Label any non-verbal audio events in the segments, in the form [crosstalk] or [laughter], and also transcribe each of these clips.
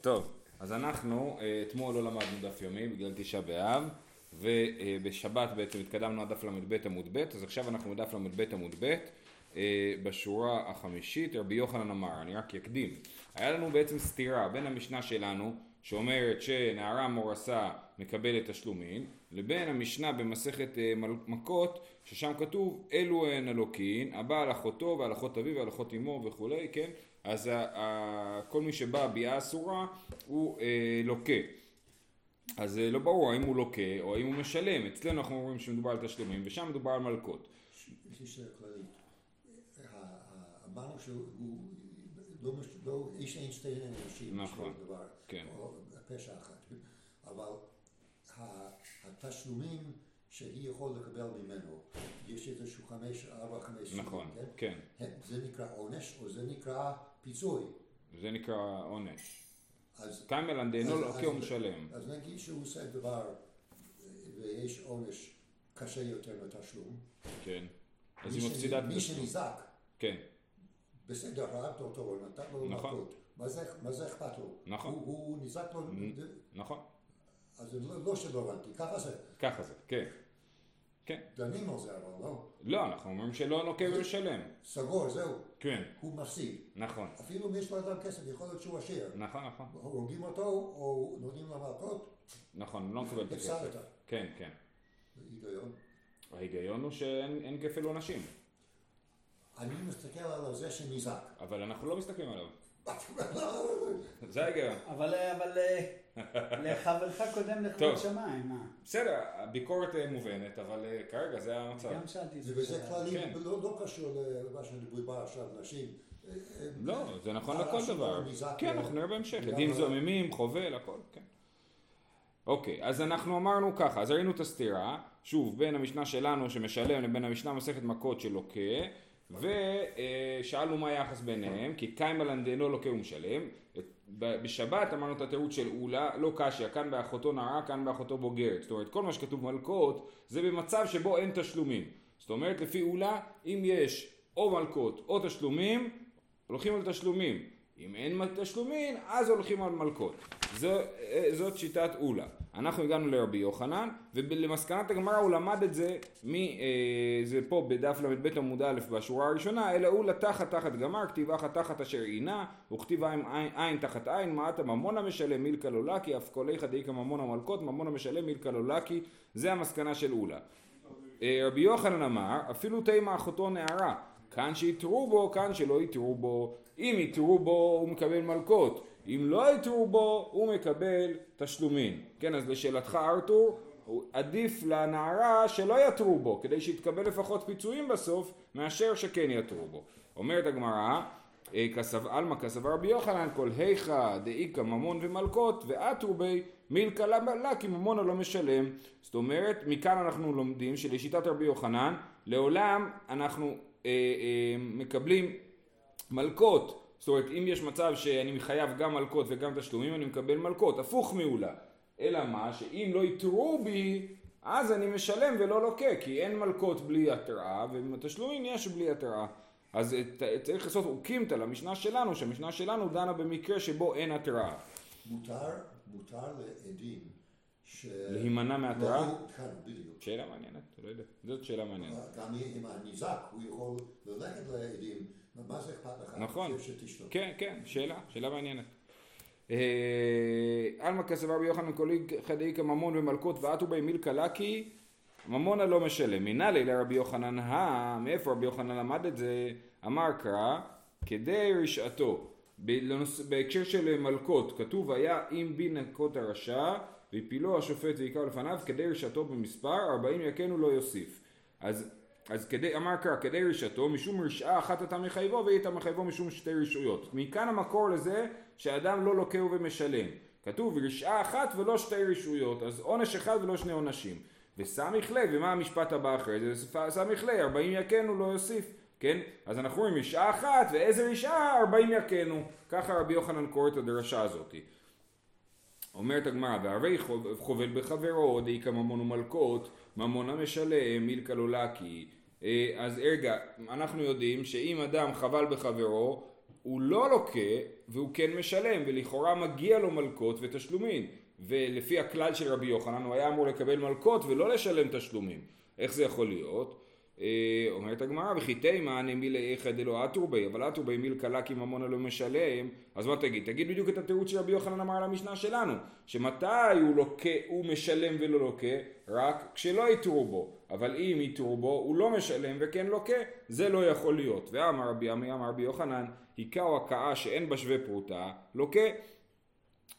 טוב, אז אנחנו אה, אתמול לא למדנו דף יומי בגלל תשעה באב ובשבת בעצם התקדמנו עד דף ל"ב עמוד ב' אז עכשיו אנחנו בדף ל"ב עמוד ב' אה, בשורה החמישית. רבי יוחנן אמר, אני רק אקדים, היה לנו בעצם סתירה בין המשנה שלנו שאומרת שנערה מורסה מקבלת תשלומין לבין המשנה במסכת אה, מכות ששם כתוב אלו הן אלוקין הבא על אחותו ועל אחות אביו ועל אחות אמו וכולי כן אז ה, ה, כל מי שבא ביאה אסורה הוא אה, לוקה. אז אה, לא ברור האם הוא לוקה או האם הוא משלם. אצלנו אנחנו אומרים שמדובר על תשלומים ושם מדובר על מלקות. יש לי שאלה כללית. אמרנו שהוא לא, לא, איש אין שתי אנשים. נכון, כן. או פשע אחת. אבל התשלומים שהיא יכול לקבל ממנו, יש איזשהו חמש, ארבע, חמש נכון, כן? כן. זה נקרא עונש או זה נקרא פיצוי? זה נקרא עונש. קיימלן דהנו לא הוא משלם. אז נגיד שהוא עושה דבר ויש עונש קשה יותר לתשלום. כן. אז היא מפסידה את מי שנזק. כן. בסדר, הרגת אותו, נתן לו נכון. מה זה אכפת לו? נכון. הוא נזק לו. נכון. אז לא, לא שלא הבנתי, ככה זה. ככה זה, כן. כן. דנים על זה אבל לא. לא, אנחנו אומרים שלא נוקב ומשלם. סגור, זהו. כן. הוא מפסיד. נכון. אפילו אם יש לו אדם כסף, יכול להיות שהוא עשיר. נכון, נכון. הורגים אותו, או נותנים לו מלכות. נכון, לא מקבל את הכסף. הפסדת. כן, כן. היגיון? ההיגיון הוא שאין כפל עונשים. אני מסתכל על זה שנזק. אבל אנחנו לא מסתכלים עליו. [laughs] זה ההיגיון. אבל [laughs] לחברך קודם לכבוד שמיים, בסדר, הביקורת אה, מובנת, אבל אה, כרגע זה המצב. גם שאלתי את זה. וזה כללי, כן. לא, לא קשור למה שדיברו עכשיו, נשים. אה, לא, זה נכון לכל דבר. כן, אנחנו נראה בהמשך. עדים זוממים, חובל, הכל, כן. אוקיי, אז אנחנו אמרנו ככה, אז ראינו את הסתירה, שוב, בין המשנה שלנו שמשלם לבין המשנה מסכת מכות שלוקה. ושאלנו מה היחס ביניהם, כי קיימלן דאינו לוקה ומשלם. בשבת אמרנו את התירוץ של אולה, לא קשיא, כאן באחותו נערה, כאן באחותו בוגרת. זאת אומרת, כל מה שכתוב מלקות, זה במצב שבו אין תשלומים. זאת אומרת, לפי אולה, אם יש או מלקות או תשלומים, הולכים על תשלומים. אם אין תשלומים, אז הולכים על מלקות. זו, זאת שיטת אולה. אנחנו הגענו לרבי יוחנן, ולמסקנת הגמרא הוא למד את זה, מ, אה, זה פה בדף ל"ב עמוד א' בשורה הראשונה, אלא הוא לתחת תחת גמר, כתיב אחת תחת אשר עינה, וכתיב עין, עין, עין תחת עין, מעט ממונה משלם מילקה לא לקי, אף כל איכא דאיכא ממונה מלקות, ממונה משלם מילקה לא לקי, זה המסקנה של אולה. אה, רבי יוחנן אמר, אפילו תימא אחותו נערה, כאן שיתרו בו, כאן שלא יתרו בו, אם יתרו בו הוא מקבל מלקות, אם לא יתרו בו הוא מקבל תשלומים. כן, אז לשאלתך ארתור, עדיף לנערה שלא יתרו בו, כדי שיתקבל לפחות פיצויים בסוף, מאשר שכן יתרו בו. אומרת הגמרא, אה, עלמא כסבר רבי יוחנן כל היכא דאיכא ממון ומלקות ועטרו בי מילקא לה כי ממון לא משלם. זאת אומרת, מכאן אנחנו לומדים שלשיטת רבי יוחנן, לעולם אנחנו אה, אה, מקבלים מלקות זאת אומרת, אם יש מצב שאני חייב גם מלקות וגם תשלומים, אני מקבל מלקות, הפוך מעולה. אלא מה, שאם לא יתרו בי, אז אני משלם ולא לוקה, כי אין מלקות בלי התראה, ותשלומים יש בלי התראה. אז צריך לעשות אוקימתא למשנה שלנו, שהמשנה שלנו דנה במקרה שבו אין התראה. מותר, מותר לעדים ש... להימנע מהתראה? לא, כן, בדיוק. שאלה מעניינת, לא יודע. זאת שאלה מעניינת. גם אם הניזק, הוא יכול ללכת לעדים. מה זה אכפת לך? נכון. כן, כן, שאלה, שאלה מעניינת. אה, עלמא כסבר רבי יוחנן קולי חדאיקה ממון ומלכות ועטו בי מילקה לקי ממונה לא משלם. מנהלי לרבי יוחנן הא, מאיפה רבי יוחנן למד את זה? אמר קרא, כדי רשעתו. בהקשר של מלכות, כתוב היה אם בי נקות הרשע והפילו השופט ויקרא לפניו כדי רשעתו במספר ארבעים יכנו לא יוסיף. אז אז כדי, אמר קרא, כדי רשעתו, משום רשעה אחת אתה מחייבו והיא אתה מחייבו משום שתי רשעויות. מכאן המקור לזה שאדם לא לוקה ומשלם. כתוב רשעה אחת ולא שתי רשעויות, אז עונש אחד ולא שני עונשים. וסמיך ליה, ומה המשפט הבא אחרי זה? סמיך ליה, ארבעים יכנו לא יוסיף. כן? אז אנחנו רואים רשעה אחת ואיזה רשעה ארבעים יכנו. ככה רבי יוחנן קורא את הדרשה הזאתי. אומרת הגמרא, והרי חובל בחברו, דאיכא ממון ומלקות, ממון המשלם, מילקא לא לקי. אה, אז רגע, אנחנו יודעים שאם אדם חבל בחברו, הוא לא לוקה והוא כן משלם ולכאורה מגיע לו מלקות ותשלומים ולפי הכלל של רבי יוחנן הוא היה אמור לקבל מלקות ולא לשלם תשלומים איך זה יכול להיות? אה, אומרת הגמרא, וכי תימא נמילי איכא דלא אטור בי, אבל אטור בי מיל קלה כי ממונה לא משלם, אז מה תגיד? תגיד בדיוק את התירוץ שרבי יוחנן אמר על המשנה שלנו, שמתי הוא לוקה, הוא משלם ולא לוקה, רק כשלא יתרו בו, אבל אם יתרו בו, הוא לא משלם וכן לוקה, זה לא יכול להיות. ואמר רבי עמי, אמר רבי יוחנן, היכה או הכאה שאין בה שווה פרוטה, לוקה.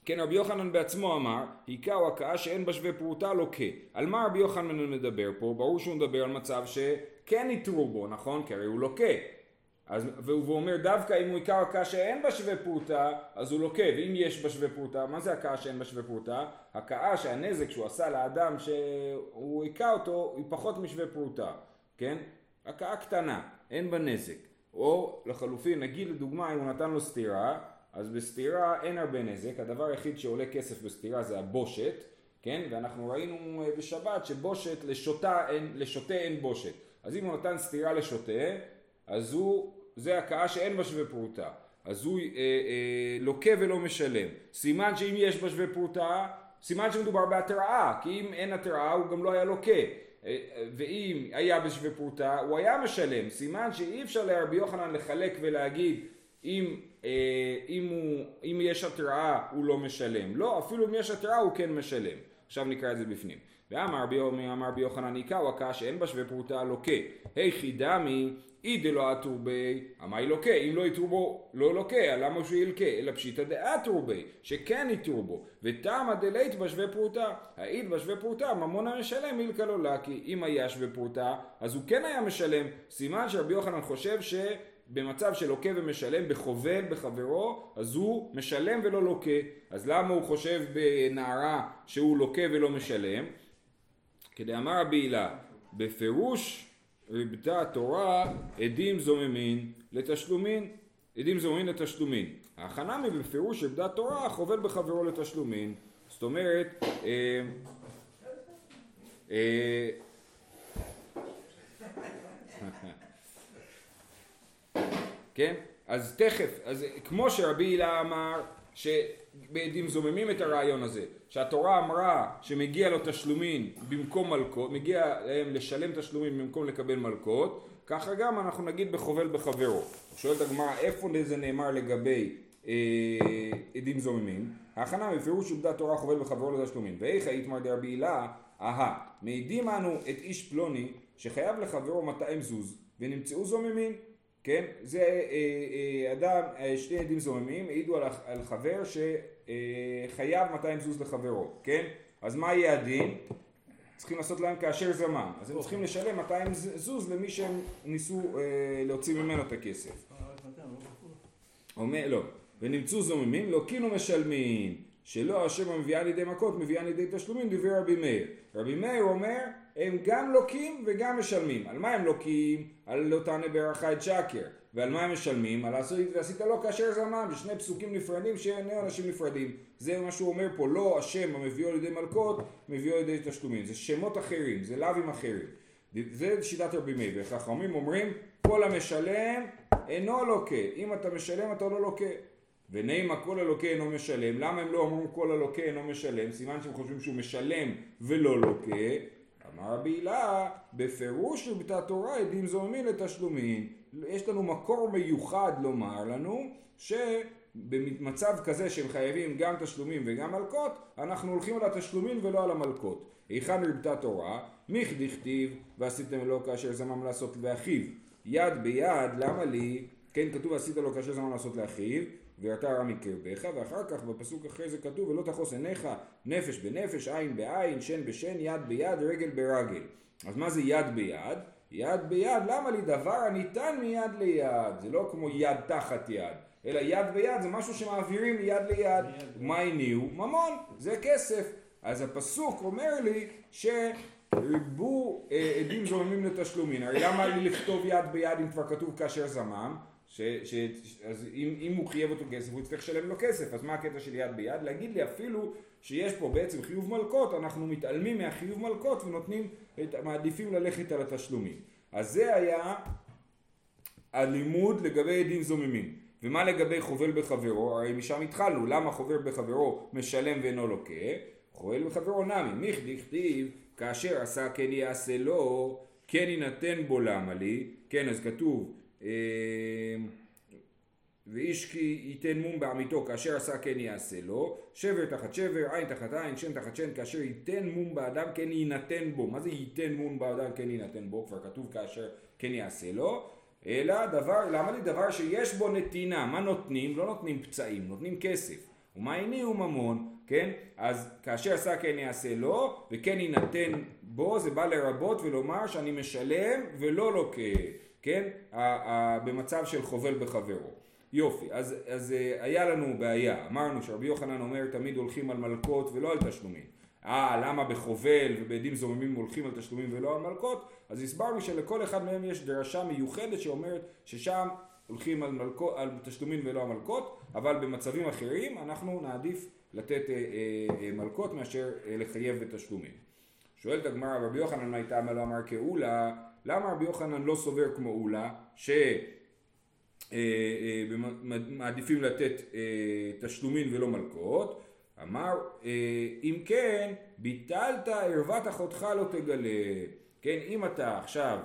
כן, רבי יוחנן בעצמו אמר, היכה או הכאה שאין בה שווה פרוטה לוקה. על מה רבי יוחנן מדבר פה? ברור שהוא מדבר על מצב שכן יתרו בו, נכון? כי הרי הוא לוקה. אז, והוא אומר דווקא אם הוא היכה הכאה שאין בה שווה פרוטה, אז הוא לוקה, ואם יש בה שווה פרוטה, מה זה הכאה שאין בה שווה פרוטה? הכאה שהנזק שהוא עשה לאדם שהוא היכה אותו, היא פחות משווה פרוטה, כן? הכאה קטנה, אין בה נזק. או לחלופין, נגיד לדוגמה אם הוא נתן לו סטירה, אז בסתירה אין הרבה נזק, הדבר היחיד שעולה כסף בסתירה זה הבושת, כן? ואנחנו ראינו אה, בשבת שבושת לשוטה אין, לשוטה אין בושת. אז אם הוא נתן סתירה לשוטה, אז הוא, זה הכאה שאין בה שווה פרוטה. אז הוא אה, אה, לוקה ולא משלם. סימן שאם יש בה שווה פרוטה, סימן שמדובר בהתראה, כי אם אין התראה הוא גם לא היה לוקה. אה, ואם היה בשווה פרוטה, הוא היה משלם. סימן שאי אפשר לרבי יוחנן לחלק ולהגיד אם, אה, אם, הוא, אם יש התראה הוא לא משלם. לא, אפילו אם יש התראה הוא כן משלם. עכשיו נקרא את זה בפנים. ואמר בי יוחנן הקה שאין בה שווה פרוטה לוקה. היכי דמי אי דלא עטור בי, אמי לוקה, אם לא יתרו לא לוקה, למה שהוא ילקה? אלא פשיטא דעטור בי, שכן יתרו בו, ותמה דלית בשווה פרוטה, העיד בשווה פרוטה, ממון המשלם מילקה לו לקי, אם היה שווה פרוטה, אז הוא כן היה משלם, סימן שרבי יוחנן חושב ש... במצב של לוקה ומשלם בחובל בחברו, אז הוא משלם ולא לוקה. אז למה הוא חושב בנערה שהוא לוקה ולא משלם? כדאמר רבי הילה, בפירוש ריבתה התורה עדים זוממין לתשלומין, עדים זוממין לתשלומין. ההכנה מבפירוש ריבתה התורה חובל בחברו לתשלומין. זאת אומרת, אה, אה, כן? אז תכף, אז כמו שרבי הילה אמר שבעדים זוממים את הרעיון הזה, שהתורה אמרה שמגיע לו תשלומים במקום מלקות, מגיע להם לשלם תשלומים במקום לקבל מלקות, ככה גם אנחנו נגיד בחובל בחברו. שואלת הגמרא איפה זה נאמר לגבי אה, עדים זוממים? ההכנה בפירוש עובדת תורה חובל בחברו לתשלומים. ואיך היתמר דרבי הילה? אהה, מעידים אנו את איש פלוני שחייב לחברו 200 זוז ונמצאו זוממים כן? זה אה, אה, אדם, אה, שני עדים זוממים העידו על, על חבר שחייב 200 זוז לחברו, כן? אז מה יהיה הדין? צריכים לעשות להם כאשר זמם. אז הם צריכים לשלם 200 זוז למי שהם ניסו להוציא ממנו את הכסף. אומר, לא. ונמצאו זוממים, לא קינו משלמים. שלא השם המביאה לידי מכות, מביאה לידי תשלומים, דברי רבי מאיר. רבי מאיר אומר, הם גם לוקים וגם משלמים. על מה הם לוקים? על לא תענה ברכה את שקר. ועל מה הם משלמים? על עשית לו כאשר זמם, זה שני פסוקים נפרדים שני אנשים נפרדים. זה מה שהוא אומר פה, לא השם המביאו לידי מלכות, מביאו לידי תשלומים. זה שמות אחרים, זה לאווים אחרים. זה שיטת רבי מאיר. וחכמים אומרים, כל המשלם אינו לוקה. אם אתה משלם אתה לא לוקה. ונימה כל הלוקה אינו משלם, למה הם לא אמרו כל הלוקה אינו משלם? סימן שהם חושבים שהוא משלם ולא לוקה. אמר רבי הילה, בפירוש רבתת תורה עדים זוממים לתשלומים. יש לנו מקור מיוחד לומר לנו שבמצב כזה שהם חייבים גם תשלומים וגם מלקות, אנחנו הולכים על התשלומים ולא על המלקות. היכן רבתת תורה? מיך דכתיב ועשיתם לו כאשר זמם לעשות לאחיו. יד ביד, למה לי? כן כתוב ועשית לו כאשר זמם לעשות לאחיו ואתה רע מקרבך, ואחר כך בפסוק אחרי זה כתוב ולא תחוס עיניך נפש בנפש, עין בעין, שן בשן, יד ביד, רגל ברגל. אז מה זה יד ביד? יד ביד, למה לי דבר הניתן מיד ליד? זה לא כמו יד תחת יד, אלא יד ביד זה משהו שמעבירים מיד ליד. מה הניעו? ממון, זה כסף. אז הפסוק אומר לי שריבו אה, עדים זוממים לתשלומין. הרי למה לי לכתוב יד ביד אם כבר כתוב כאשר זמם? ש, ש, אז אם, אם הוא חייב אותו כסף הוא יצטרך לשלם לו כסף אז מה הקטע של יד ביד? להגיד לי אפילו שיש פה בעצם חיוב מלקות אנחנו מתעלמים מהחיוב מלקות ונותנים, את, מעדיפים ללכת על התשלומים אז זה היה הלימוד לגבי עדים זוממים ומה לגבי חובל בחברו? הרי משם התחלנו, למה חובל בחברו משלם ואינו לוקה? חובל בחברו נמי, מיכדי כתיב כאשר עשה כן יעשה לו, כן יינתן בו למה לי, כן אז כתוב ואיש כי ייתן מום בעמיתו כאשר עשה כן יעשה לו, שבר תחת שבר, עין תחת עין, שן תחת שן, כאשר ייתן מום באדם כן יינתן בו. מה זה ייתן מום באדם כן יינתן בו? כבר כתוב כאשר כן יעשה לו. אלא דבר, למה לי דבר שיש בו נתינה, מה נותנים? לא נותנים פצעים, נותנים כסף. ומה הניעו ממון, כן? אז כאשר עשה כן יעשה לו, וכן יינתן בו, זה בא לרבות ולומר שאני משלם ולא לוקה, כן? במצב של חובל בחברו. יופי, אז, אז אה, היה לנו בעיה, אמרנו שרבי יוחנן אומר תמיד הולכים על מלקות ולא על תשלומים. אה, למה בחובל ובעדים זוממים הולכים על תשלומים ולא על מלקות? אז הסברנו שלכל אחד מהם יש דרשה מיוחדת שאומרת ששם הולכים על, מלכות, על תשלומים ולא על מלקות, אבל במצבים אחרים אנחנו נעדיף לתת אה, אה, אה, מלקות מאשר אה, לחייב בתשלומים. שואלת הגמרא, רבי יוחנן הייתה מה לא אמר כאולה, למה רבי יוחנן לא סובר כמו אולה, ש... אה, אה, לתת אה, תשלומים ולא מלקות, אמר אם כן ביטלת ערוות אחותך לא תגלה, כן אם אתה עכשיו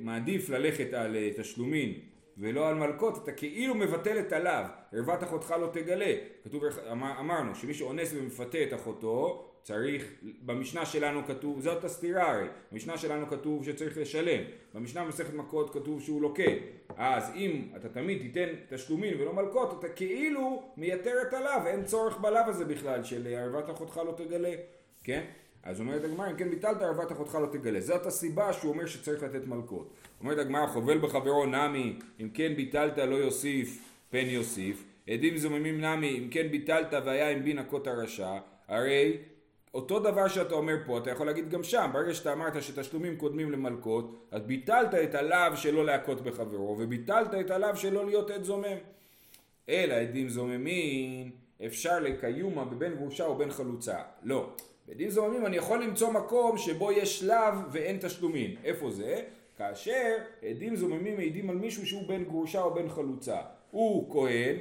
מעדיף ללכת על תשלומים ולא על מלקות, אתה כאילו מבטל את עליו, ערוות אחותך לא תגלה. כתוב, אמר, אמרנו שמי שאונס ומפתה את אחותו, צריך, במשנה שלנו כתוב, זאת הסתירה הרי, במשנה שלנו כתוב שצריך לשלם, במשנה במסכת מכות כתוב שהוא לוקה, אז אם אתה תמיד תיתן תשלומים ולא מלקות, אתה כאילו מייתר את הלאו, אין צורך בלאו הזה בכלל של ערוות אחותך לא תגלה, כן? אז אומרת הגמרא, אם כן ביטלת ערוות אחותך לא תגלה. זאת הסיבה שהוא אומר שצריך לתת מלקות. אומרת הגמרא, חובל בחברו נמי, אם כן ביטלת לא יוסיף, פן יוסיף. עדים זוממים נמי, אם כן ביטלת והיה עם בין הכות הרשע, הרי אותו דבר שאתה אומר פה, אתה יכול להגיד גם שם, ברגע שאתה אמרת שתשלומים קודמים למלקות, אז ביטלת את הלאו שלא להכות בחברו, וביטלת את הלאו שלא להיות עד זומם. אלא עדים זוממים, אפשר לקיומה בבן גרושה או בן חלוצה. לא. בדין זוממים אני יכול למצוא מקום שבו יש לאו ואין תשלומים. איפה זה? כאשר עדים זוממים מעידים על מישהו שהוא בן גרושה או בן חלוצה. הוא כהן,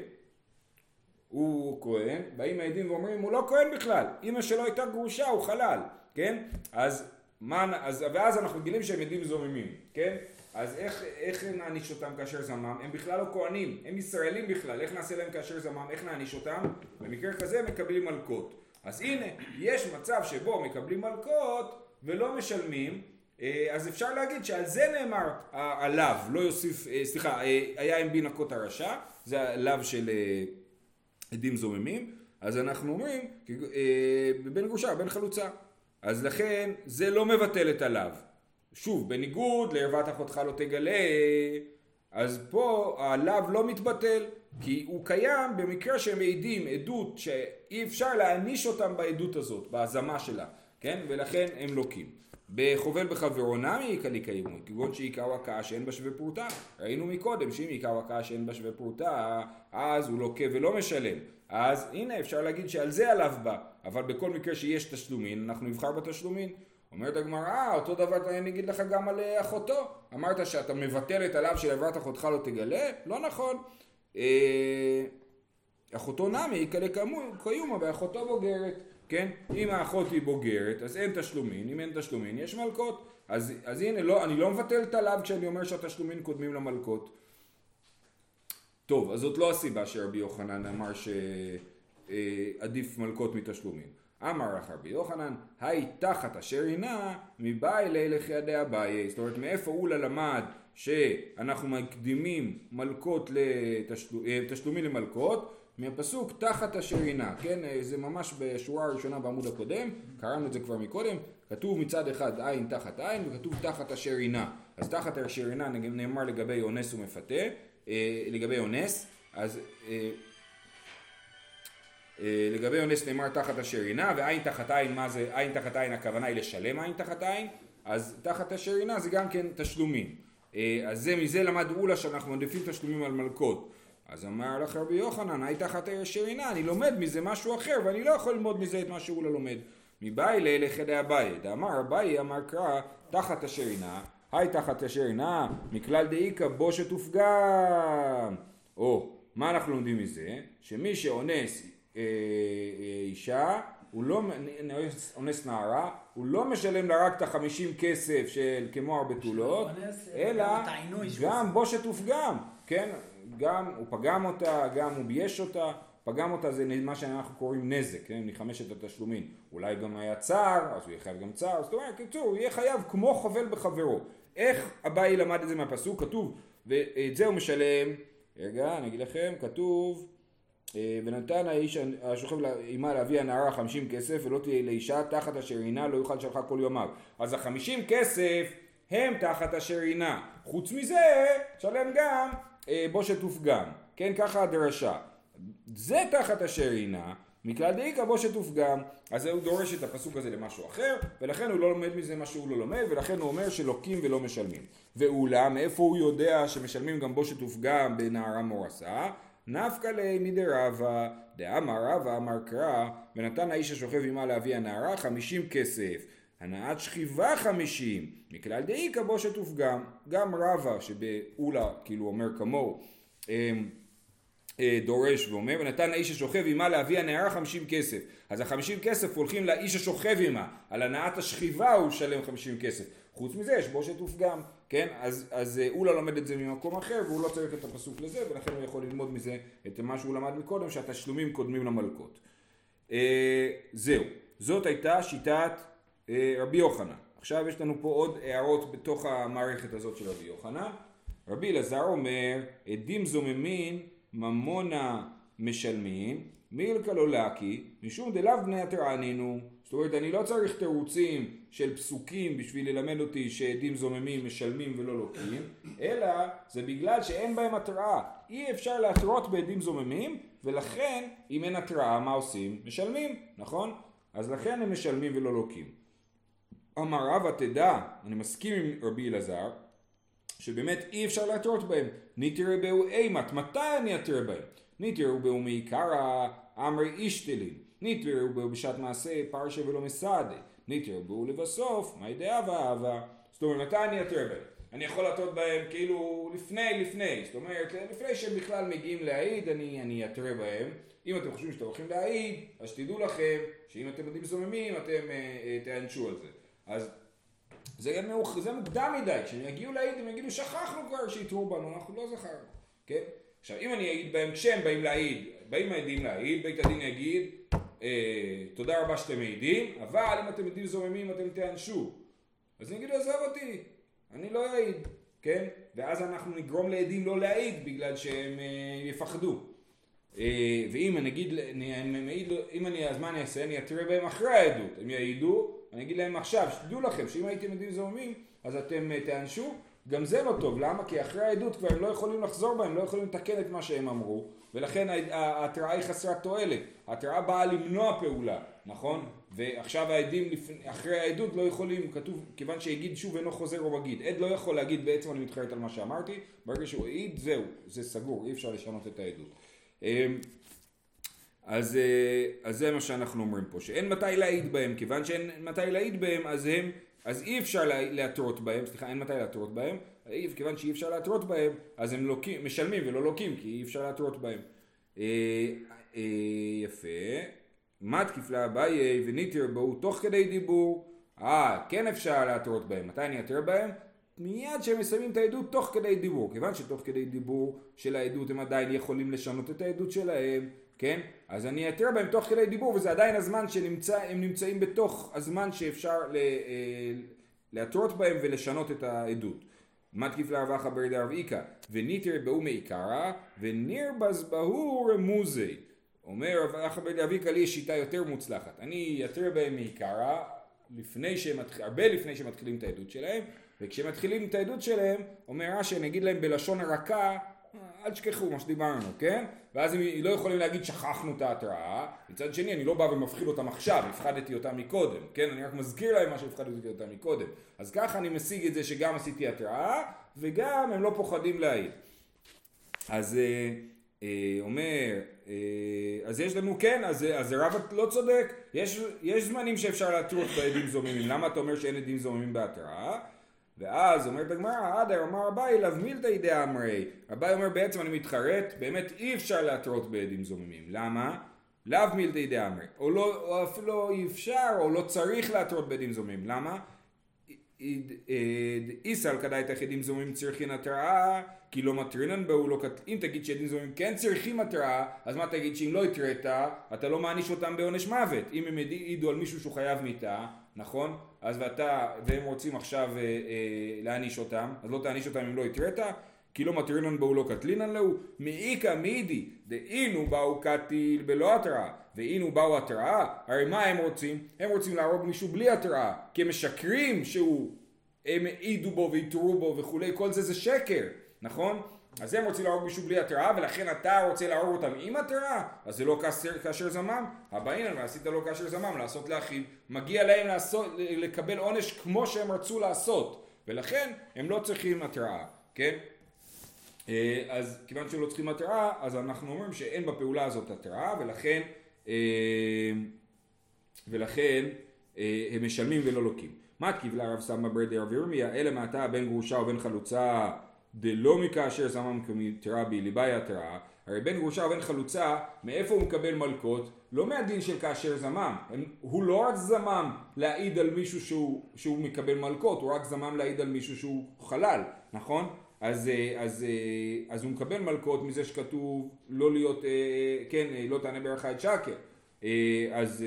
הוא כהן, באים העדים ואומרים הוא לא כהן בכלל, אמא שלו הייתה גרושה, הוא חלל, כן? אז, מה, אז ואז אנחנו גילים שהם עדים זוממים, כן? אז איך, איך נעניש אותם כאשר זמם? הם בכלל לא כהנים, הם ישראלים בכלל, איך נעשה להם כאשר זמם? איך נעניש אותם? במקרה כזה מקבלים מלקות. אז הנה, יש מצב שבו מקבלים מלקות ולא משלמים, אה, אז אפשר להגיד שעל זה נאמר עליו, לא יוסיף, אה, סליחה, אה, היה עם בין הכות הרשע, זה הלאו של עדים זוממים, אז אנחנו אומרים, בן גרושה, בן חלוצה. אז לכן זה לא מבטל את הלאו. שוב, בניגוד לערוות אחותך לא תגלה, אז פה הלאו לא מתבטל, כי הוא קיים במקרה שהם עדים עדות שאי אפשר להעניש אותם בעדות הזאת, בהזמה שלה, כן? ולכן הם לוקים. בחובל בחברו נמי יקלי קיימו, כגון שעיקר הקאה שאין בה שווה פרוטה. ראינו מקודם שאם עיקר הקאה שאין בה שווה פרוטה, אז הוא לוקה ולא משלם. אז הנה אפשר להגיד שעל זה עליו בא, אבל בכל מקרה שיש תשלומין, אנחנו נבחר בתשלומין. אומרת הגמרא, אה, אותו דבר אני אגיד לך גם על אה, אחותו. אמרת שאתה מבטל את עליו של עברת אחותך לא תגלה? לא נכון. אה, אחותו נמי יקלה קיומה ואחותו בוגרת. כן? אם האחות היא בוגרת, אז אין תשלומין, אם אין תשלומין, יש מלקות. אז, אז הנה, לא, אני לא מבטל את הלאו כשאני אומר שהתשלומין קודמים למלקות. טוב, אז זאת לא הסיבה שרבי יוחנן אמר שעדיף מלקות מתשלומין. אמר לך רבי יוחנן, היי תחת אשר הינה מבאי לילך ידי אביי. זאת אומרת, מאיפה אולה למד שאנחנו מקדימים מלקות לתשלומים אה, למלקות? מהפסוק תחת אשר הינה, כן? זה ממש בשורה הראשונה בעמוד הקודם, קראנו את זה כבר מקודם, כתוב מצד אחד עין תחת עין וכתוב תחת אשר הינה. אז תחת אשר הינה נאמר לגבי אונס ומפתה, אה, לגבי אונס, אז אה, אה, לגבי אונס נאמר תחת אשר הינה, ועין תחת עין, מה זה עין תחת עין הכוונה היא לשלם עין תחת עין, אז תחת אשר הינה זה גם כן תשלומים. אה, אז זה, מזה למד אולה שאנחנו מעדיפים תשלומים על מלכות. אז אמר לך רבי יוחנן, היית תחת אשר עינה, אני לומד מזה משהו אחר ואני לא יכול ללמוד מזה את מה שהוא לא לומד. מבאי ללכדי אביי, דאמר אביי אמר קרא תחת אשר עינה, היי תחת אשר נע, מכלל דאיכא בושת ופגם. או, מה אנחנו לומדים מזה? שמי שאונס אה, אה, אישה, הוא לא, אונס נערה, הוא לא משלם לה רק את החמישים כסף של כמו הבתולות, אלא גם בושת ופגם, כן? גם הוא פגם אותה, גם הוא בייש אותה, פגם אותה זה מה שאנחנו קוראים נזק, כן? מחמשת התשלומים. אולי גם היה צער, אז הוא יהיה חייב גם צער, זאת אומרת, קיצור, הוא יהיה חייב כמו חובל בחברו. איך אביי למד את זה מהפסוק? כתוב, ואת זה הוא משלם, רגע, אני אגיד לכם, כתוב, אה, ונתן האיש השוכב עמה להביא הנערה חמישים כסף ולא תהיה לאישה תחת אשר עינה לא יוכל שלחה כל יומיו. אז החמישים כסף הם תחת אשר עינה. חוץ מזה, שלם גם בושת ופגם. כן, ככה הדרשה. זה תחת אשר עינה, מכלל דאיכא בושת ופגם. אז הוא דורש את הפסוק הזה למשהו אחר, ולכן הוא לא לומד מזה מה שהוא לא לומד, ולכן הוא אומר שלוקים ולא משלמים. ואולם, מאיפה הוא יודע שמשלמים גם בושת ופגם בנערה מורסה? נפקא ליה מדי רבא, דאמר רבא אמר קרא, ונתן האיש השוכב עמה לאבי הנערה חמישים כסף. הנעת שכיבה חמישים, מכלל דאיכא בושת ופגם. גם רבא שבאולה כאילו אומר כמוהו אמ, אה, דורש ואומר ונתן האיש השוכב עמה לאבי הנערה חמישים כסף. אז החמישים כסף הולכים לאיש השוכב עמה על הנעת השכיבה הוא שלם חמישים כסף. חוץ מזה יש בושת ופגם כן? אז, אז אה, אולה לומד את זה ממקום אחר והוא לא צריך את הפסוק לזה ולכן הוא יכול ללמוד מזה את מה שהוא למד מקודם שהתשלומים קודמים למלכות. אה, זהו. זאת הייתה שיטת רבי יוחנן עכשיו יש לנו פה עוד הערות בתוך המערכת הזאת של רבי יוחנן רבי אלעזר אומר עדים זוממים ממונה משלמים, מילקא לא לקי, משום דלאו בני התרענינו. זאת אומרת, אני לא צריך תירוצים של פסוקים בשביל ללמד אותי שעדים זוממים משלמים ולא לוקים, אלא זה בגלל שאין בהם התראה. אי אפשר להתרות בעדים זוממים, ולכן אם אין התראה, מה עושים? משלמים, נכון? אז לכן הם משלמים ולא לוקים. אמר רבא תדע, אני מסכים עם רבי אלעזר, שבאמת אי אפשר להתרות בהם. ניתרא בהו אימת, מתי אני אתר בהם? ניתרא בהו מעיקרא אמרי אישתלין, ניתרא בהו בשעת מעשה פרשה ולא מסעדה, ניתרא בהו לבסוף, מה ידעה ואהבה. זאת אומרת, מתי אני אתר בהם? אני יכול להטות בהם כאילו לפני לפני, זאת אומרת לפני שהם בכלל מגיעים להעיד אני, אני אתרה בהם, אם אתם חושבים שאתם הולכים להעיד, אז תדעו לכם שאם אתם יודעים זוממים אתם אה, אה, תענשו על זה. אז זה, מאוח, זה מוקדם מדי, כשהם יגיעו להעיד הם יגידו שכחנו כבר שיתרו בנו, אנחנו לא זכרנו, כן? עכשיו אם אני אגיד בהם כשהם באים להעיד, באים העדים להעיד, בית הדין יגיד אה, תודה רבה שאתם מעידים, אבל אם אתם עדים זוממים אתם תיענשו. אז אני אגיד עזוב אותי, אני לא אעיד, כן? ואז אנחנו נגרום לעדים לא להעיד בגלל שהם אה, יפחדו. אה, ואם אני אגיד, אני, אני מעיד, אם אני, אז מה אני אעשה? אני אתראה בהם אחרי העדות, הם יעידו אני אגיד להם עכשיו, שתדעו לכם שאם הייתם יודעים זוממים, אז אתם uh, תיענשו, גם זה לא טוב, למה? כי אחרי העדות כבר הם לא יכולים לחזור בהם, לא יכולים לתקן את מה שהם אמרו, ולכן ההתראה היא חסרת תועלת. ההתראה באה למנוע פעולה, נכון? ועכשיו העדים אחרי העדות לא יכולים, כתוב, כיוון שהגיד שוב אינו חוזר או מגיד. עד לא יכול להגיד בעצם אני מתחרט על מה שאמרתי, ברגע שהוא העיד, זהו, זה סגור, אי אפשר לשנות את העדות. אז, אה, אז זה מה שאנחנו אומרים פה, שאין מתי להעיד בהם, כיוון שאין מתי להעיד בהם, אז הם, אז אי אפשר להתרות בהם, סליחה, אין מתי להתרות בהם, כיוון שאי אפשר להתרות בהם, אז הם לוקים, משלמים ולא לוקים, כי אי אפשר להתרות בהם. אה, אה, יפה. מתקיף לאביי וניטר בו תוך כדי דיבור, אה, כן אפשר להתרות בהם, מתי אני אתר בהם? מיד כשהם מסיימים את העדות תוך כדי דיבור, כיוון שתוך כדי דיבור של העדות הם עדיין יכולים לשנות את העדות שלהם, כן? אז אני אתר בהם תוך כדי דיבור וזה עדיין הזמן שהם נמצאים בתוך הזמן שאפשר אה, להתרות בהם ולשנות את העדות. מתקיף להרווחא ברי איכא וניתר בהו מעיקרא ונרבז בהו רמוזי אומר רב אחא ברי דאביקה לי יש שיטה יותר מוצלחת אני אתר בהם מעיקרא לפני שהם, הרבה לפני שהם מתחילים את העדות שלהם וכשהם מתחילים את העדות שלהם אומר רש"י אני אגיד להם בלשון הרכה אל תשכחו מה שדיברנו, כן? ואז הם לא יכולים להגיד שכחנו את ההתראה, מצד שני אני לא בא ומפחיד אותם עכשיו, הפחדתי אותם מקודם, כן? אני רק מזכיר להם מה שהפחדתי אותם מקודם. אז ככה אני משיג את זה שגם עשיתי התראה, וגם הם לא פוחדים להעיד. אז אה, אה, אומר, אה, אז יש לנו, כן, אז, אז רב לא צודק, יש, יש זמנים שאפשר להתרות בעדים זוממים, למה אתה אומר שאין עדים זוממים בהתראה? ואז אומרת הגמרא, עדר אמר אביי לאו מילתא ידי אמרי. אביי אומר בעצם אני מתחרט, באמת אי אפשר להתרות בעדים זוממים. למה? לאו מילתא ידי אמרי. או, לא, או אפילו אי אפשר, או לא צריך להתרות בעדים זוממים. למה? איסל כדאי את היחידים זוממים צריכין התראה כי לא מטרינן בו, לא כת... אם תגיד שעדים זוממים כן צריכים התראה אז מה תגיד שאם לא התראת אתה לא מעניש אותם בעונש מוות אם הם העידו על מישהו שהוא חייב מיתה נכון אז ואתה והם רוצים עכשיו אה, אה, להעניש אותם אז לא תעניש אותם אם לא התראת כי לא מטרינן בו לא קטלינן להו, מאיכא מידי דאינו באו קטיל בלא התראה, ואינו באו התראה, הרי מה הם רוצים? הם רוצים להרוג מישהו בלי התראה, כי הם משקרים שהוא, הם העידו בו והתרו בו וכולי, כל זה זה שקר, נכון? אז הם רוצים להרוג מישהו בלי התראה, ולכן אתה רוצה להרוג אותם עם התראה, אז זה לא כאשר, כאשר זמם. הבאינן ועשית לו כאשר זמם, לעשות לאחיו. מגיע להם לעשות, לקבל עונש כמו שהם רצו לעשות, ולכן הם לא צריכים התראה, כן? אה, אז כיוון שלא צריכים התראה, אז אנחנו אומרים שאין בפעולה הזאת התראה, ולכן, אה, ולכן אה, הם משלמים ולא לוקים. מה קיבלה רב סמא ברדי רב ירמיה, אלא מעתה בן גרושה או בן חלוצה דלא מכאשר זמם כמתראה ליבאי התראה, הרי בן גרושה או בן חלוצה, מאיפה הוא מקבל מלקות? לא מהדין של כאשר זמם. הוא לא רק זמם להעיד על מישהו שהוא, שהוא מקבל מלקות, הוא רק זמם להעיד על מישהו שהוא חלל, נכון? אז, אה, אז, אה, אז הוא מקבל מלקות מזה שכתוב לא להיות, אה, כן, לא תענה בערך את שקר. אז,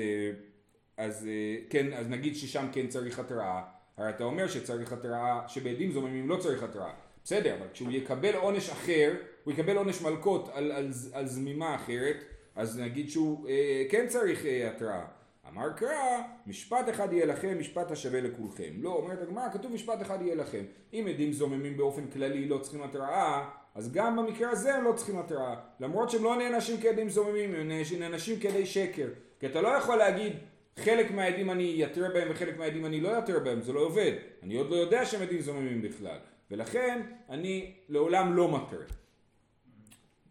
אז כן, אז נגיד ששם כן צריך התראה, הרי אתה אומר שצריך התראה, שבעדים זוממים לא צריך התראה. בסדר, אבל כשהוא יקבל עונש אחר, הוא יקבל עונש מלקות על, על, על זמימה אחרת, אז נגיד שהוא כן צריך התראה. אמר קרא, משפט אחד יהיה לכם, משפט השווה לכולכם. לא, אומרת הגמרא, כתוב משפט אחד יהיה לכם. אם עדים זוממים באופן כללי לא צריכים התראה, אז גם במקרה הזה הם לא צריכים התראה. למרות שהם לא נענשים כעדים זוממים, הם נענשים כעדי שקר. כי אתה לא יכול להגיד, חלק מהעדים אני אתר בהם וחלק מהעדים אני לא אתר בהם, זה לא עובד. אני עוד לא יודע שהם עדים זוממים בכלל. ולכן אני לעולם לא מתר.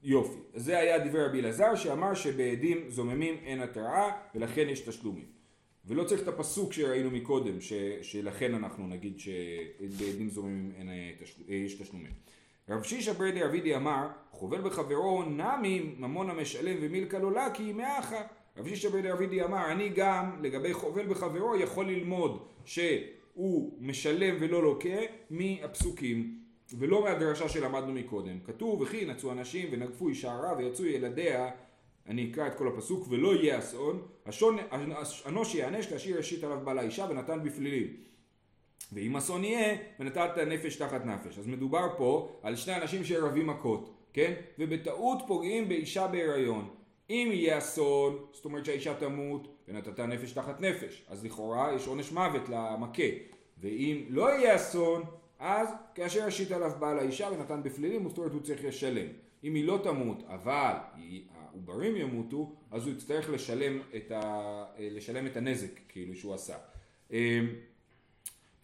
יופי. זה היה דברי רבי אלעזר שאמר שבעדים זוממים אין התראה ולכן יש תשלומים. ולא צריך את הפסוק שראינו מקודם ש, שלכן אנחנו נגיד שבעדים זוממים אין, אה, תשל, אה, יש תשלומים. רב שישא ברדי אבידי אמר חובל בחברו נמי ממון המשלם ומילקא לא לקי מאחה. רב שישא ברדי אבידי אמר אני גם לגבי חובל בחברו יכול ללמוד שהוא משלם ולא לוקה מהפסוקים ולא מהדרשה שלמדנו מקודם. כתוב וכי נצאו אנשים ונגפו אישה רע ויצאו ילדיה אני אקרא את כל הפסוק ולא יהיה אסון אנוש יענש כאשר ישית עליו בעל האישה ונתן בפלילים ואם אסון יהיה ונתת נפש תחת נפש. אז מדובר פה על שני אנשים שרבים מכות כן? ובטעות פוגעים באישה בהיריון. אם יהיה אסון זאת אומרת שהאישה תמות ונתת נפש תחת נפש אז לכאורה יש עונש מוות למכה ואם לא יהיה אסון אז כאשר השית עליו בעל האישה ונתן בפלילים, זאת אומרת הוא צריך לשלם. אם היא לא תמות, אבל העוברים ימותו, אז הוא יצטרך לשלם את, ה, לשלם את הנזק כאילו שהוא עשה. אמ,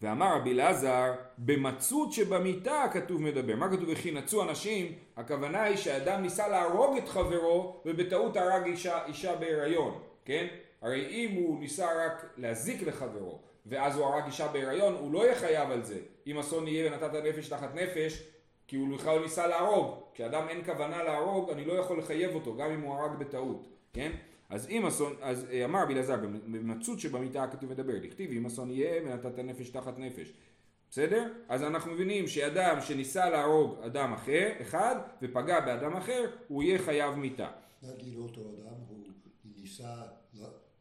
ואמר רבי אלעזר, במצות שבמיתה כתוב מדבר. מה כתוב וכי נצו אנשים? הכוונה היא שאדם ניסה להרוג את חברו ובטעות הרג אישה, אישה בהיריון, כן? הרי אם הוא ניסה רק להזיק לחברו ואז הוא הרג אישה בהיריון, הוא לא יהיה חייב על זה. אם אסון יהיה ונתת נפש תחת נפש, כי הוא בכלל ניסה להרוג. כשאדם אין כוונה להרוג, אני לא יכול לחייב אותו, גם אם הוא הרג בטעות, כן? אז אם אסון, אז אה, אמר רבי אלעזר, במצות שבמיטה הכתוב מדבר, דכתיב אם אסון יהיה ונתת נפש תחת נפש. בסדר? אז אנחנו מבינים שאדם שניסה להרוג אדם אחר, אחד, ופגע באדם אחר, הוא יהיה חייב מיתה. נגיד אותו אדם, הוא ניסה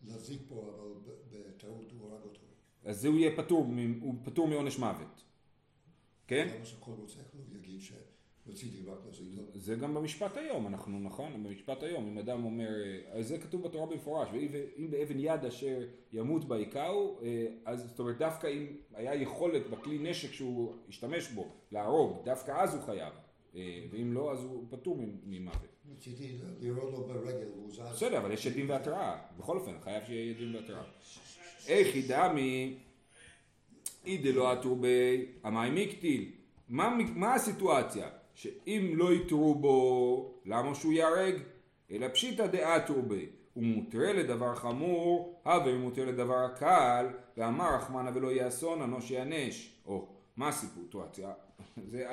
להזיק פה, אבל בטעות הוא הרג אותו. אז הוא יהיה פטור, הוא פטור מעונש מוות. כן? למה שכל רוצח לא יגיד שרציתי רק לזיגו? זה גם במשפט היום, אנחנו נכון, במשפט היום, אם אדם אומר, אה, זה כתוב בתורה במפורש, ואם באבן יד אשר ימות בה יכהו, אה, אז זאת אומרת דווקא אם היה יכולת בכלי נשק שהוא השתמש בו להרוג, דווקא אז הוא חייב, אה, ואם לא אז הוא פטור ממוות. רציתי לראות לו ברגל, הוא. בסדר, אבל יש עדים והתראה, בכל אופן, חייב שיהיה עדים והתראה. איך ידעמי אי דלא עטור בי המים מקטיל. מה, מה הסיטואציה? שאם לא יתרו בו, למה שהוא ייהרג? אלא פשיטא דעטור בי. הוא מותרה לדבר חמור, הווה מותרה לדבר קל, ואמר רחמנא ולא יהיה אסון, אנוש יענש. או, מה הסיטואציה? זה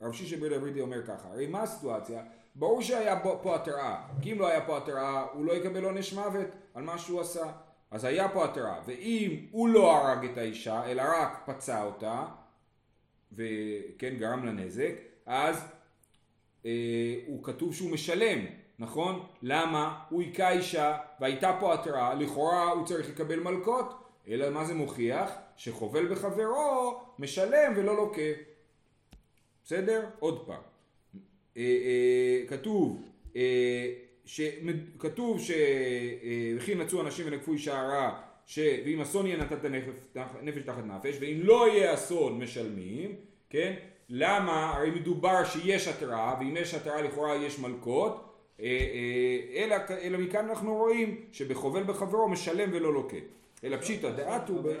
הרב שישי בר דוידי אומר ככה, הרי מה הסיטואציה? ברור שהיה פה, התראה, כי אם לא היה פה התראה הוא לא יקבל עונש מוות על מה שהוא עשה. אז היה פה התראה, ואם הוא לא הרג את האישה, אלא רק פצע אותה, וכן גרם לה נזק, אז אה, הוא כתוב שהוא משלם, נכון? למה? הוא היכה אישה והייתה פה התראה, לכאורה הוא צריך לקבל מלקות, אלא מה זה מוכיח? שחובל בחברו משלם ולא לוקה. בסדר? עוד פעם. אה, אה, כתוב, אה, ש, כתוב שכי נצאו אנשים ונקפו אישה רעה, ש, ואם אסון יהיה נתת נפש, תחת נפש, ואם לא יהיה אסון משלמים, כן? למה? הרי מדובר שיש התראה, ואם יש התראה לכאורה יש מלקות, אלא, אלא מכאן אנחנו רואים שבחובל בחברו משלם ולא לוקה. אלא פשיטא דעת הוא...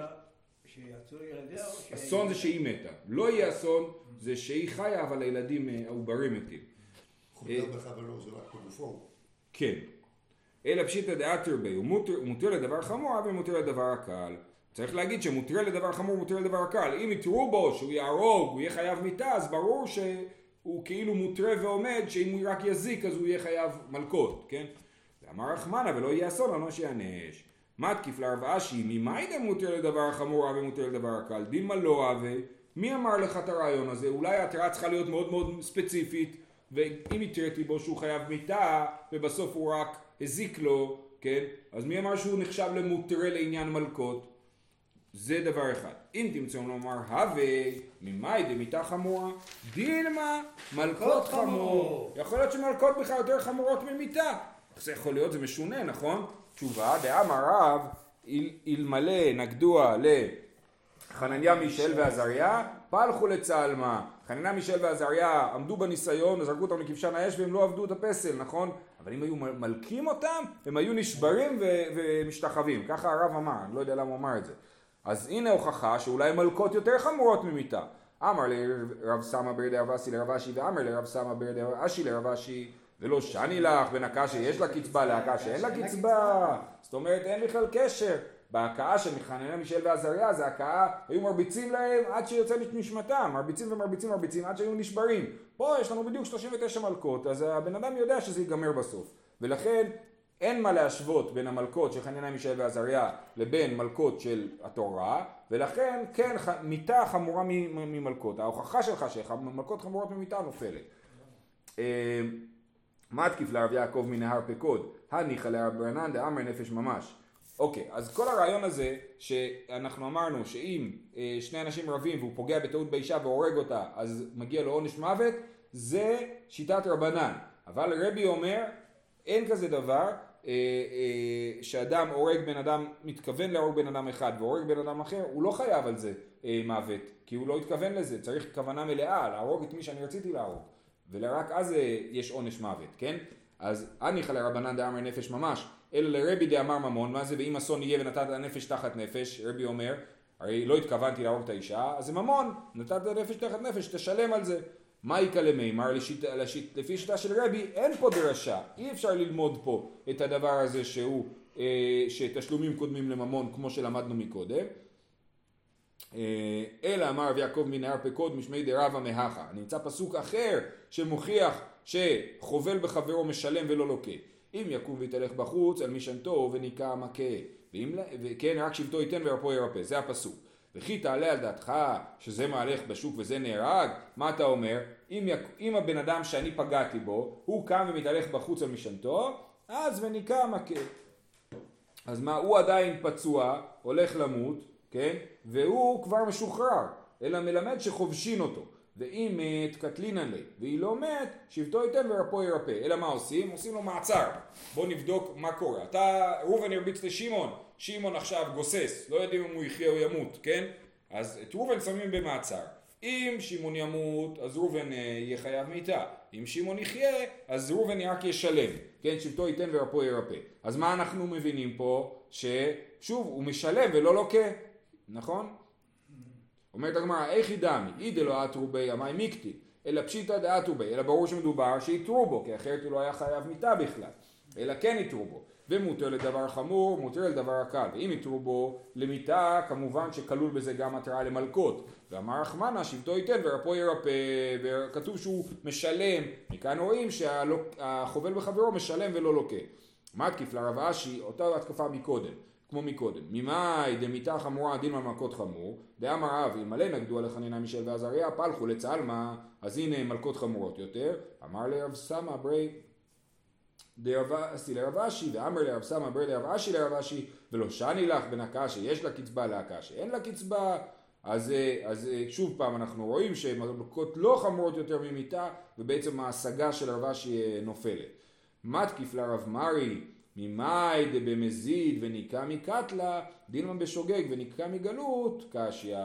אסון זה שהיא מתה. לא יהיה אסון זה שהיא חיה אבל הילדים אה, העוברים מתים. זה רק בגופו. כן. אלא פשיטא דאתר בי, הוא מותר, מותר לדבר חמור, אבל מותר לדבר הקל. צריך להגיד שמותר לדבר חמור, מותר לדבר הקל. אם יתרו בו שהוא יהרוג, הוא יהיה חייב מיתה, אז ברור שהוא כאילו מותרה ועומד, שאם הוא רק יזיק אז הוא יהיה חייב מלקות, כן? ואמר רחמנה ולא יהיה אסון, למה שיענש. מתקיף לרב אשי, ממאי דם מותר לדבר חמור ומותר לדבר הקל? דילמה לא אבי, מי אמר לך את הרעיון הזה? אולי ההתראה צריכה להיות מאוד מאוד ספציפית, ואם התרתי בו שהוא חייב מיתה, ובסוף הוא רק הזיק לו, כן? אז מי אמר שהוא נחשב למותרה לעניין מלקות? זה דבר אחד. אם תמצאו לומר הווה ממאי דמיתה חמורה, דילמה מלקות חמור. יכול להיות שמלקות בכלל יותר חמורות ממיתה. איך זה יכול להיות? זה משונה, נכון? תשובה, דאמר רב, אל- אלמלא נגדוה לחנניה מישל ועזריה, פלחו לצלמה. חנניה מישל ועזריה עמדו בניסיון, זרקו אותם לכבשן האש והם לא עבדו את הפסל, נכון? אבל אם היו מלקים אותם, הם היו נשברים ו- ומשתחווים. ככה הרב אמר, אני לא יודע למה הוא אמר את זה. אז הנה הוכחה שאולי מלקות יותר חמורות ממיתה. אמר לרב סמא בר דרב אסי לרב אשי ואמר לרב סמא בר דרב אשי לרב אשי ולא שני לך בין שיש לה קצבה להכאה שאין לה קצבה. זאת אומרת אין בכלל קשר. בהכאה של חנניה מישל ועזריה זה הכאה, היו מרביצים להם עד שיוצא נשמתם, מרביצים ומרביצים מרביצים עד שהיו נשברים. פה יש לנו בדיוק 39 מלקות, אז הבן אדם יודע שזה ייגמר בסוף. ולכן אין מה להשוות בין המלקות של חנניה מישל ועזריה לבין מלקות של התורה, ולכן כן מיתה חמורה מ- ממלקות. ההוכחה שלך שמלקות חמורות ממיתה נופלת. אה, מתקיף לרב יעקב מנהר פקוד, הניחא לרב ברנן דאמר נפש ממש. אוקיי, אז כל הרעיון הזה שאנחנו אמרנו שאם אה, שני אנשים רבים והוא פוגע בטעות באישה והורג אותה אז מגיע לו עונש מוות, זה שיטת רבנן. אבל רבי אומר אין כזה דבר אה, אה, שאדם הורג בן אדם, מתכוון להרוג בן אדם אחד והורג בן אדם אחר, הוא לא חייב על זה אה, מוות, כי הוא לא התכוון לזה, צריך כוונה מלאה להרוג את מי שאני רציתי להרוג. ורק אז אה, יש עונש מוות, כן? אז הניחא לרבנן דאמר נפש ממש, אלא לרבי דאמר ממון, מה זה ואם אסון יהיה ונתת נפש תחת נפש, רבי אומר, הרי לא התכוונתי להרוג את האישה, אז זה ממון, נתת נפש תחת נפש, תשלם על זה. מה יקא למימר, לפי שיטה של רבי, אין פה דרשה, אי אפשר ללמוד פה את הדבר הזה שהוא, אה, שתשלומים קודמים לממון, כמו שלמדנו מקודם. אה, אלא אמר רב יעקב מנהר פקוד משמי דרבה מהכה. נמצא פסוק אחר שמוכיח שחובל בחברו משלם ולא לוקה. אם יקום ויתהלך בחוץ על משענתו וניקה מכה. ואם, לה- וכן רק שבטו ייתן ורפו ירפא. זה הפסוק. וכי תעלה על דעתך שזה מהלך בשוק וזה נהרג? מה אתה אומר? אם, יק... אם הבן אדם שאני פגעתי בו, הוא קם ומתהלך בחוץ על משענתו, אז וניקה מכה. אז מה, הוא עדיין פצוע, הולך למות, כן? והוא כבר משוחרר, אלא מלמד שחובשין אותו. ואם מת, קטלינן לי, והיא לא מת, שבטו ייתן ורפו ירפא. אלא מה עושים? עושים לו מעצר. בוא נבדוק מה קורה. אתה, ראובן הרביץ לשמעון, שמעון עכשיו גוסס, לא יודעים אם הוא יחיה או ימות, כן? אז את ראובן שמים במעצר. אם שמעון ימות, אז ראובן אה, יהיה חייב מיתה. אם שמעון יחיה, אז ראובן רק ישלם. כן, שבטו ייתן ורפו ירפא. אז מה אנחנו מבינים פה? ששוב, הוא משלם ולא לוקה, נכון? אומרת הגמרא, איך דמי, אי דלא אטרו בי אמי מיקטי, אלא פשיטא דעתו בי, אלא ברור שמדובר שיתרו בו, כי אחרת הוא לא היה חייב מיתה בכלל, אלא כן יתרו בו. ומותר לדבר חמור, מותר לדבר הקל. ואם יתרו בו למיתה, כמובן שכלול בזה גם התראה למלקות. ואמר רחמנה שבטו ייתן ורפו ירפא, וכתוב שהוא משלם. מכאן רואים שהחובל בחברו משלם ולא לוקה. מתקיף לרב אשי, אותה התקפה מקודם. כמו מקודם. ממאי דמיתה חמורה דין ממלכות חמור, דאמר אב אלמלא נגדו על החנינה מישל ועזריה פלחו לצלמה, אז הנה מלכות חמורות יותר. אמר לרב סמא ברי דרבשי לרב אשי, ואמר לרב סמא ברי לרב אשי לרב אשי, ולא שני לך בין הקשי, יש לה קצבה להקשי, אין לה קצבה. אז, אז שוב פעם אנחנו רואים שמלכות לא חמורות יותר ממיתה, ובעצם ההשגה של רב אשי נופלת. מתקיף לרב מרי ממאי דבמזיד וניקה מקטלה, דילמה בשוגג וניקה מגלות, קשיא.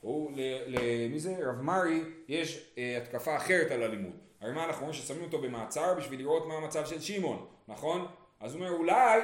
הוא, למי זה? רב מרי, יש אה, התקפה אחרת על הלימוד. הרי מה אנחנו רואים ששמים אותו במעצר בשביל לראות מה המצב של שמעון, נכון? אז הוא אומר אולי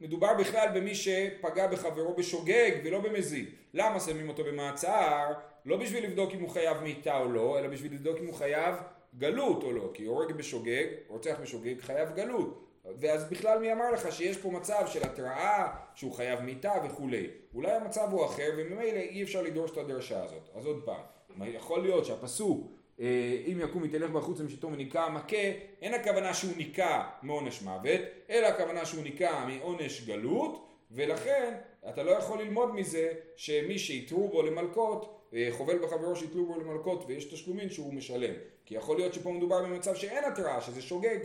מדובר בכלל במי שפגע בחברו בשוגג ולא במזיד. למה שמים אותו במעצר? לא בשביל לבדוק אם הוא חייב מיתה או לא, אלא בשביל לבדוק אם הוא חייב גלות או לא. כי הורג בשוגג, רוצח בשוגג, חייב גלות. ואז בכלל מי אמר לך שיש פה מצב של התראה, שהוא חייב מיתה וכולי. אולי המצב הוא אחר וממילא אי אפשר לדרוש את הדרשה הזאת. אז עוד פעם, יכול להיות שהפסוק אה, אם יקום יתהלך בחוץ למשתו וניקה המכה, אין הכוונה שהוא ניקה מעונש מוות, אלא הכוונה שהוא ניקה מעונש גלות, ולכן אתה לא יכול ללמוד מזה שמי שיתרו בו למלקות, אה, חובל בחברו שיתרו בו למלקות ויש תשלומים שהוא משלם. כי יכול להיות שפה מדובר במצב שאין התראה, שזה שוגג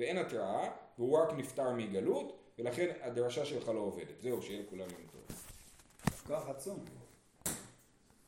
ואין התראה, והוא רק נפטר מגלות, ולכן הדרשה שלך לא עובדת. זהו, שיהיה לכולם יום טוב. כוח עצום.